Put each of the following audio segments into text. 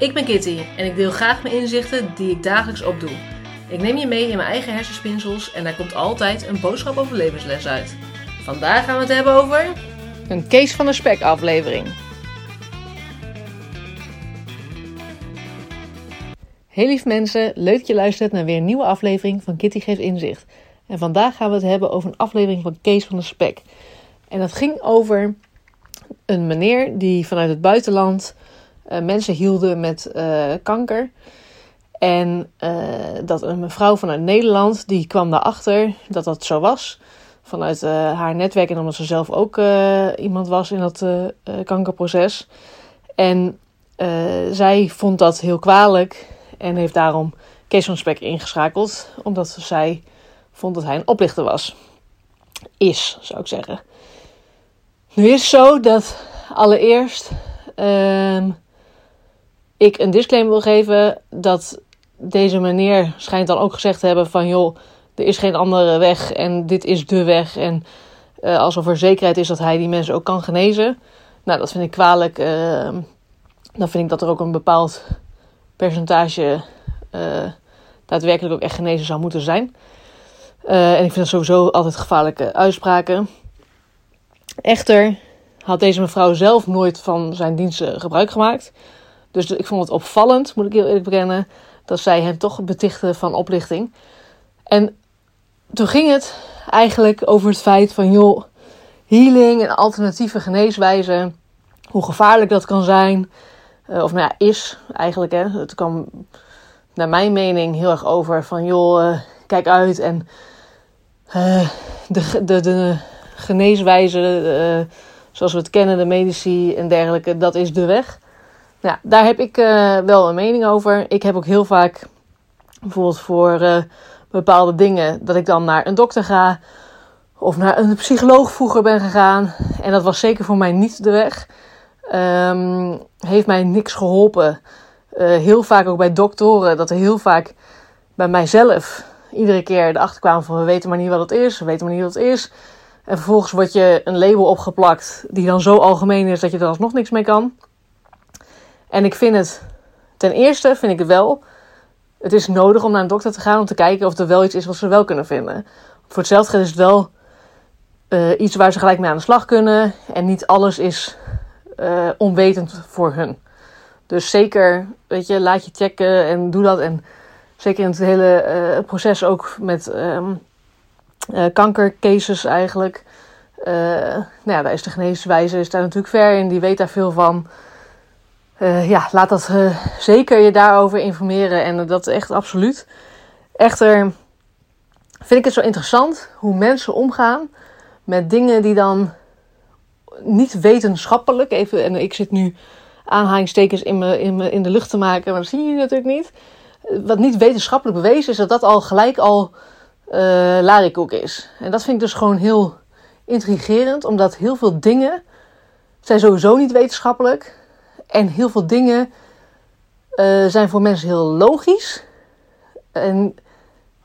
Ik ben Kitty en ik deel graag mijn inzichten die ik dagelijks opdoe. Ik neem je mee in mijn eigen hersenspinsels en daar komt altijd een boodschap over levensles uit. Vandaag gaan we het hebben over... Een Kees van de Spek aflevering. Hey lief mensen, leuk dat je luistert naar weer een nieuwe aflevering van Kitty Geeft Inzicht. En vandaag gaan we het hebben over een aflevering van Kees van de Spek. En dat ging over een meneer die vanuit het buitenland uh, mensen hielden met uh, kanker. En uh, dat een mevrouw vanuit Nederland, die kwam daarachter dat dat zo was. Vanuit haar netwerk en omdat ze zelf ook iemand was in dat kankerproces. En zij vond dat heel kwalijk en heeft daarom Kees van Spek ingeschakeld. Omdat zij vond dat hij een oplichter was. Is, zou ik zeggen. Nu is het zo dat allereerst uh, ik een disclaimer wil geven dat deze meneer schijnt dan ook gezegd te hebben van joh, er is geen andere weg en dit is de weg. En uh, alsof er zekerheid is dat hij die mensen ook kan genezen. Nou, dat vind ik kwalijk. Uh, dan vind ik dat er ook een bepaald percentage uh, daadwerkelijk ook echt genezen zou moeten zijn. en ik vind dat sowieso altijd gevaarlijke uitspraken. Echter had deze mevrouw zelf nooit van zijn diensten gebruik gemaakt. Dus ik vond het opvallend, moet ik heel eerlijk bekennen, dat zij hem toch betichtte van oplichting. En toen ging het eigenlijk over het feit van, joh, healing en alternatieve geneeswijzen, hoe gevaarlijk dat kan zijn. Uh, of nou ja, is eigenlijk. Hè. Het kwam naar mijn mening heel erg over van, joh, uh, kijk uit en uh, de, de, de geneeswijze zoals we het kennen, de medici en dergelijke, dat is de weg. Nou, daar heb ik uh, wel een mening over. Ik heb ook heel vaak, bijvoorbeeld voor uh, bepaalde dingen, dat ik dan naar een dokter ga. Of naar een psycholoog vroeger ben gegaan. En dat was zeker voor mij niet de weg. Um, heeft mij niks geholpen. Uh, heel vaak ook bij doktoren, dat er heel vaak bij mijzelf iedere keer erachter kwamen van we weten maar niet wat het is, we weten maar niet wat het is. En vervolgens wordt je een label opgeplakt die dan zo algemeen is dat je er alsnog niks mee kan. En ik vind het, ten eerste vind ik het wel, het is nodig om naar een dokter te gaan om te kijken of er wel iets is wat ze wel kunnen vinden. Voor hetzelfde is het wel uh, iets waar ze gelijk mee aan de slag kunnen. En niet alles is uh, onwetend voor hun. Dus zeker, weet je, laat je checken en doe dat. En zeker in het hele uh, proces ook met um, kankercases eigenlijk. nou ja, daar is de geneeswijze is daar natuurlijk ver in. Die weet daar veel van. Uh, ja, laat dat uh, zeker je daarover informeren. En dat echt absoluut. Echter vind ik het zo interessant hoe mensen omgaan met dingen die dan niet wetenschappelijk. Even, en ik zit nu aanhalingstekens in, in, in de lucht te maken, maar dat zie je natuurlijk niet. Wat niet wetenschappelijk bewezen is, dat dat al gelijk al uh, larikoek is. En dat vind ik dus gewoon heel intrigerend, omdat heel veel dingen zijn sowieso niet wetenschappelijk en heel veel dingen uh, zijn voor mensen heel logisch. En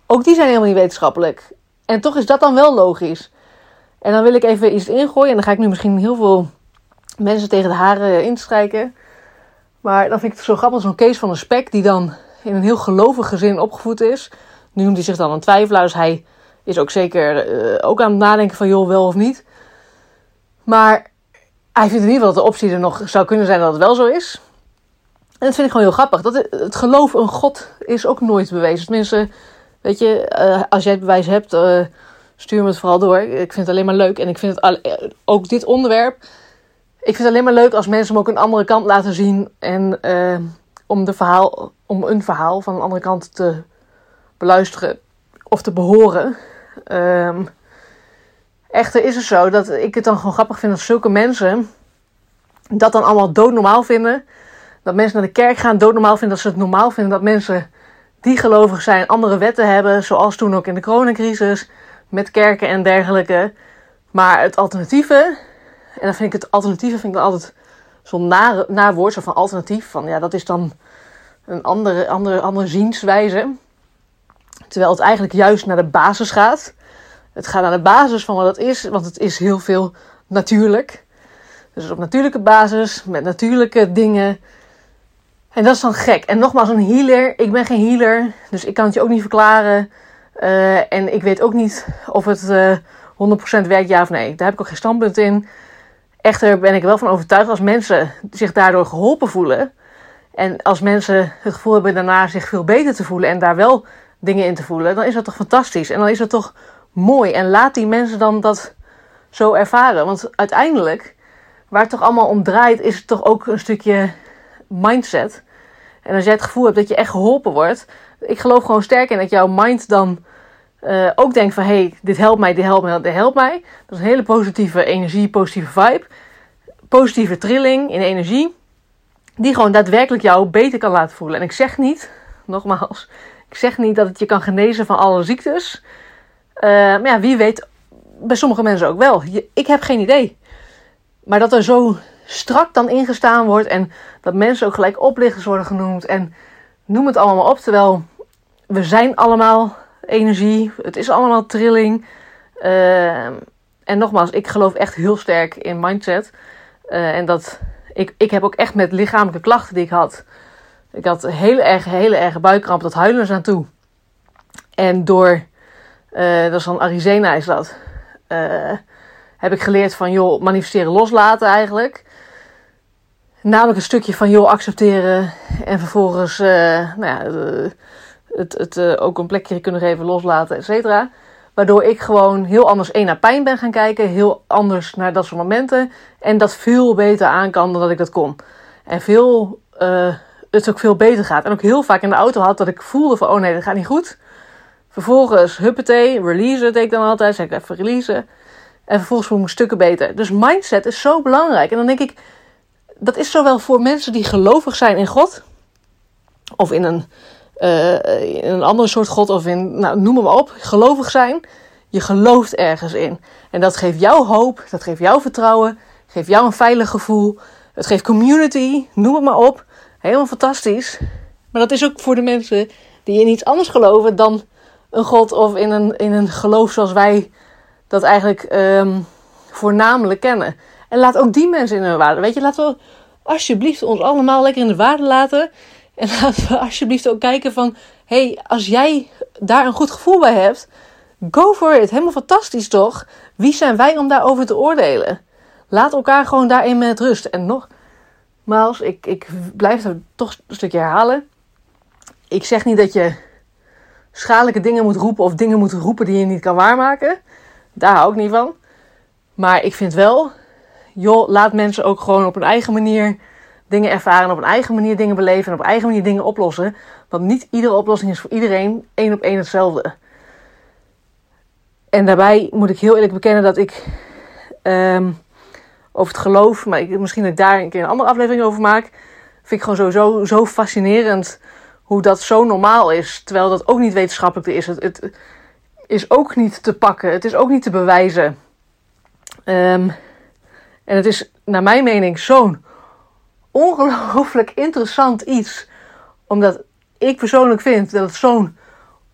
ook die zijn helemaal niet wetenschappelijk. En toch is dat dan wel logisch. En dan wil ik even iets ingooien. En dan ga ik nu misschien heel veel mensen tegen de haren instrijken. Maar dan vind ik het zo grappig, zo'n Kees van een Spek, die dan in een heel gelovig gezin opgevoed is. Nu noemt hij zich dan een twijfelaar, dus hij is ook zeker uh, ook aan het nadenken van joh, wel of niet. Maar hij vindt in ieder geval dat de optie er nog zou kunnen zijn dat het wel zo is. En dat vind ik gewoon heel grappig. Dat het, geloof in God is ook nooit bewezen. Tenminste, weet je, uh, als jij het bewijs hebt, uh, stuur me het vooral door. Ik vind het alleen maar leuk. En ik vind het eh, ook dit onderwerp. Ik vind het alleen maar leuk als mensen hem ook een andere kant laten zien. En om, de verhaal, om een verhaal van een andere kant te beluisteren of te behoren. Um, Echter is het zo dat ik het dan gewoon grappig vind dat zulke mensen dat dan allemaal doodnormaal vinden. Dat mensen naar de kerk gaan doodnormaal vinden. Dat ze het normaal vinden dat mensen die gelovig zijn andere wetten hebben. Zoals toen ook in de coronacrisis. Met kerken en dergelijke. Maar het alternatieve. En dan vind ik het alternatieve vind ik altijd zo'n naar, naar woord. Zo van alternatief. Van ja, dat is dan een andere, andere, andere zienswijze. Terwijl het eigenlijk juist naar de basis gaat. Het gaat naar de basis van wat het is, want het is heel veel natuurlijk. Dus op natuurlijke basis, met natuurlijke dingen, En dat is dan gek. En nogmaals, een healer. Ik ben geen healer, dus ik kan het je ook niet verklaren. Uh, en ik weet ook niet of het uh, 100% werkt, ja of nee. Daar heb ik ook geen standpunt in. Echter ben ik wel van overtuigd als mensen zich daardoor geholpen voelen. En als mensen het gevoel hebben daarna zich veel beter te voelen en daar wel dingen in te voelen, dan is dat toch fantastisch. En dan is het toch mooi. En laat die mensen dan dat zo ervaren. Want uiteindelijk, waar het toch allemaal om draait, is het toch ook een stukje mindset. En als jij het gevoel hebt dat je echt geholpen wordt, ik geloof gewoon sterk in dat jouw mind dan uh, ook denkt van hé, hey, dit helpt mij, dit helpt mij, dit helpt mij. Dat is een hele positieve energie, positieve vibe. Positieve trilling in energie. Die gewoon daadwerkelijk jou beter kan laten voelen. En ik zeg niet, nogmaals, ik zeg niet dat het je kan genezen van alle ziektes. Uh, maar ja, wie weet, bij sommige mensen ook wel. Ik heb geen idee. Maar dat er zo strak dan ingestaan wordt en dat mensen ook gelijk oplichters worden genoemd en noem het allemaal op. Terwijl we zijn allemaal energie, het is allemaal trilling. Uh, en nogmaals, ik geloof echt heel sterk in mindset. Uh, en dat ik, ik heb ook echt met lichamelijke klachten die ik had. Ik had hele erge, hele erge buikkramp, dat huilen aan toe. En door, dat is dan Arizona is dat, heb ik geleerd van joh, manifesteren loslaten eigenlijk. Namelijk een stukje van joh, accepteren en vervolgens nou ja, het, het ook een plekje kunnen geven, loslaten, et cetera. Waardoor ik gewoon heel anders één naar pijn ben gaan kijken, heel anders naar dat soort momenten. En dat veel beter aan kan dan dat ik dat kon. En veel, het ook veel beter gaat. En ook heel vaak in de auto had dat ik voelde van, oh nee, dat gaat niet goed. Vervolgens, huppatee, release deed ik dan altijd. Zeg ik even releasen. En vervolgens voel ik me stukken beter. Dus mindset is zo belangrijk. En dan denk ik, dat is zowel voor mensen die gelovig zijn in God. Of in een uh, in een andere soort God of in, nou, noem maar op, gelovig zijn. Je gelooft ergens in. En dat geeft jou hoop, dat geeft jou vertrouwen, geeft jou een veilig gevoel. Het geeft community, noem het maar op. Helemaal fantastisch. Maar dat is ook voor de mensen die in iets anders geloven dan een God of in een, in een geloof zoals wij dat eigenlijk um, voornamelijk kennen. En laat ook die mensen in hun waarde. Weet je, laten we alsjeblieft ons allemaal lekker in de waarde laten. En laten we alsjeblieft ook kijken van... hey, als jij daar een goed gevoel bij hebt... Go for it. Helemaal fantastisch toch? Wie zijn wij om daarover te oordelen? Laat elkaar gewoon daarin met rust. En nogmaals, ik, ik blijf het toch een stukje herhalen. Ik zeg niet dat je schadelijke dingen moet roepen... of dingen moet roepen die je niet kan waarmaken. Daar hou ik niet van. Maar ik vind wel... joh, laat mensen ook gewoon op hun eigen manier dingen ervaren, op een eigen manier dingen beleven en op eigen manier dingen oplossen. Want niet iedere oplossing is voor iedereen één op één hetzelfde. En daarbij moet ik heel eerlijk bekennen dat ik um, over het geloof, maar ik, misschien dat ik daar een keer een andere aflevering over maak, vind ik gewoon sowieso zo fascinerend hoe dat zo normaal is. Terwijl dat ook niet wetenschappelijk is. Het, het is ook niet te pakken, het is ook niet te bewijzen. Um, en het is naar mijn mening zo'n ongelooflijk interessant iets. Omdat ik persoonlijk vind dat het zo'n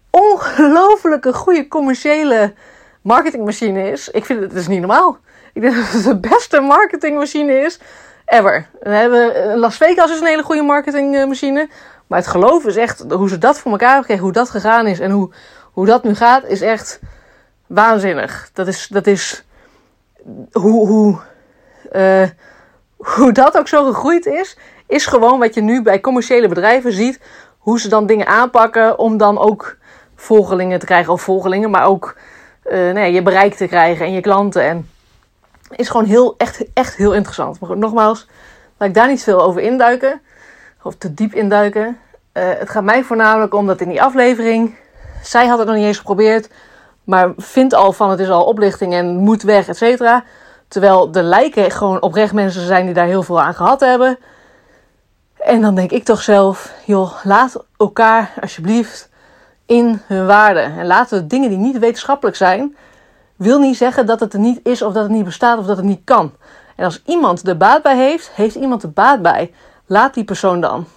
ongelooflijke goede commerciële marketingmachine is. Ik vind het, het is niet normaal. Ik denk dat het de beste marketingmachine is ever. We hebben, Las Vegas is een hele goede marketingmachine. Maar het geloof is echt, hoe ze dat voor elkaar hebben gekregen, hoe dat gegaan is en hoe, hoe dat nu gaat, is echt waanzinnig. Dat is, dat is hoe, hoe uh, hoe dat ook zo gegroeid is, is gewoon wat je nu bij commerciële bedrijven ziet. Hoe ze dan dingen aanpakken om dan ook volgelingen te krijgen. Of volgelingen, maar ook nou ja, je bereik te krijgen en je klanten. En is gewoon heel, echt, echt heel interessant. Maar nogmaals, laat ik daar niet veel over induiken. Of te diep induiken. Uh, het gaat mij voornamelijk om dat in die aflevering. Zij had het nog niet eens geprobeerd. Maar vindt al van het is al oplichting en moet weg, et cetera. Terwijl de lijken gewoon oprecht mensen zijn die daar heel veel aan gehad hebben. En dan denk ik toch zelf, joh, laat elkaar alsjeblieft in hun waarde. En laten we dingen die niet wetenschappelijk zijn, wil niet zeggen dat het er niet is of dat het niet bestaat of dat het niet kan. En als iemand er baat bij heeft, heeft iemand er baat bij. Laat die persoon dan.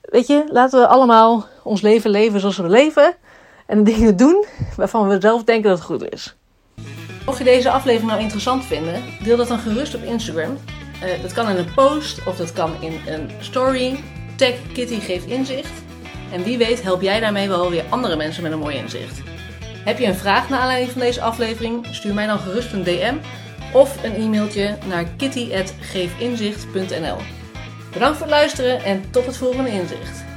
Weet je, laten we allemaal ons leven leven zoals we leven. En de dingen doen waarvan we zelf denken dat het goed is. Mocht je deze aflevering nou interessant vinden, deel dat dan gerust op Instagram. Uh, dat kan in een post of dat kan in een story. Tag Kitty geeft inzicht. En wie weet help jij daarmee wel weer andere mensen met een mooi inzicht. Heb je een vraag naar aanleiding van deze aflevering? Stuur mij dan gerust een DM of een e-mailtje naar kitty.geefinzicht.nl Bedankt voor het luisteren en tot het volgende inzicht.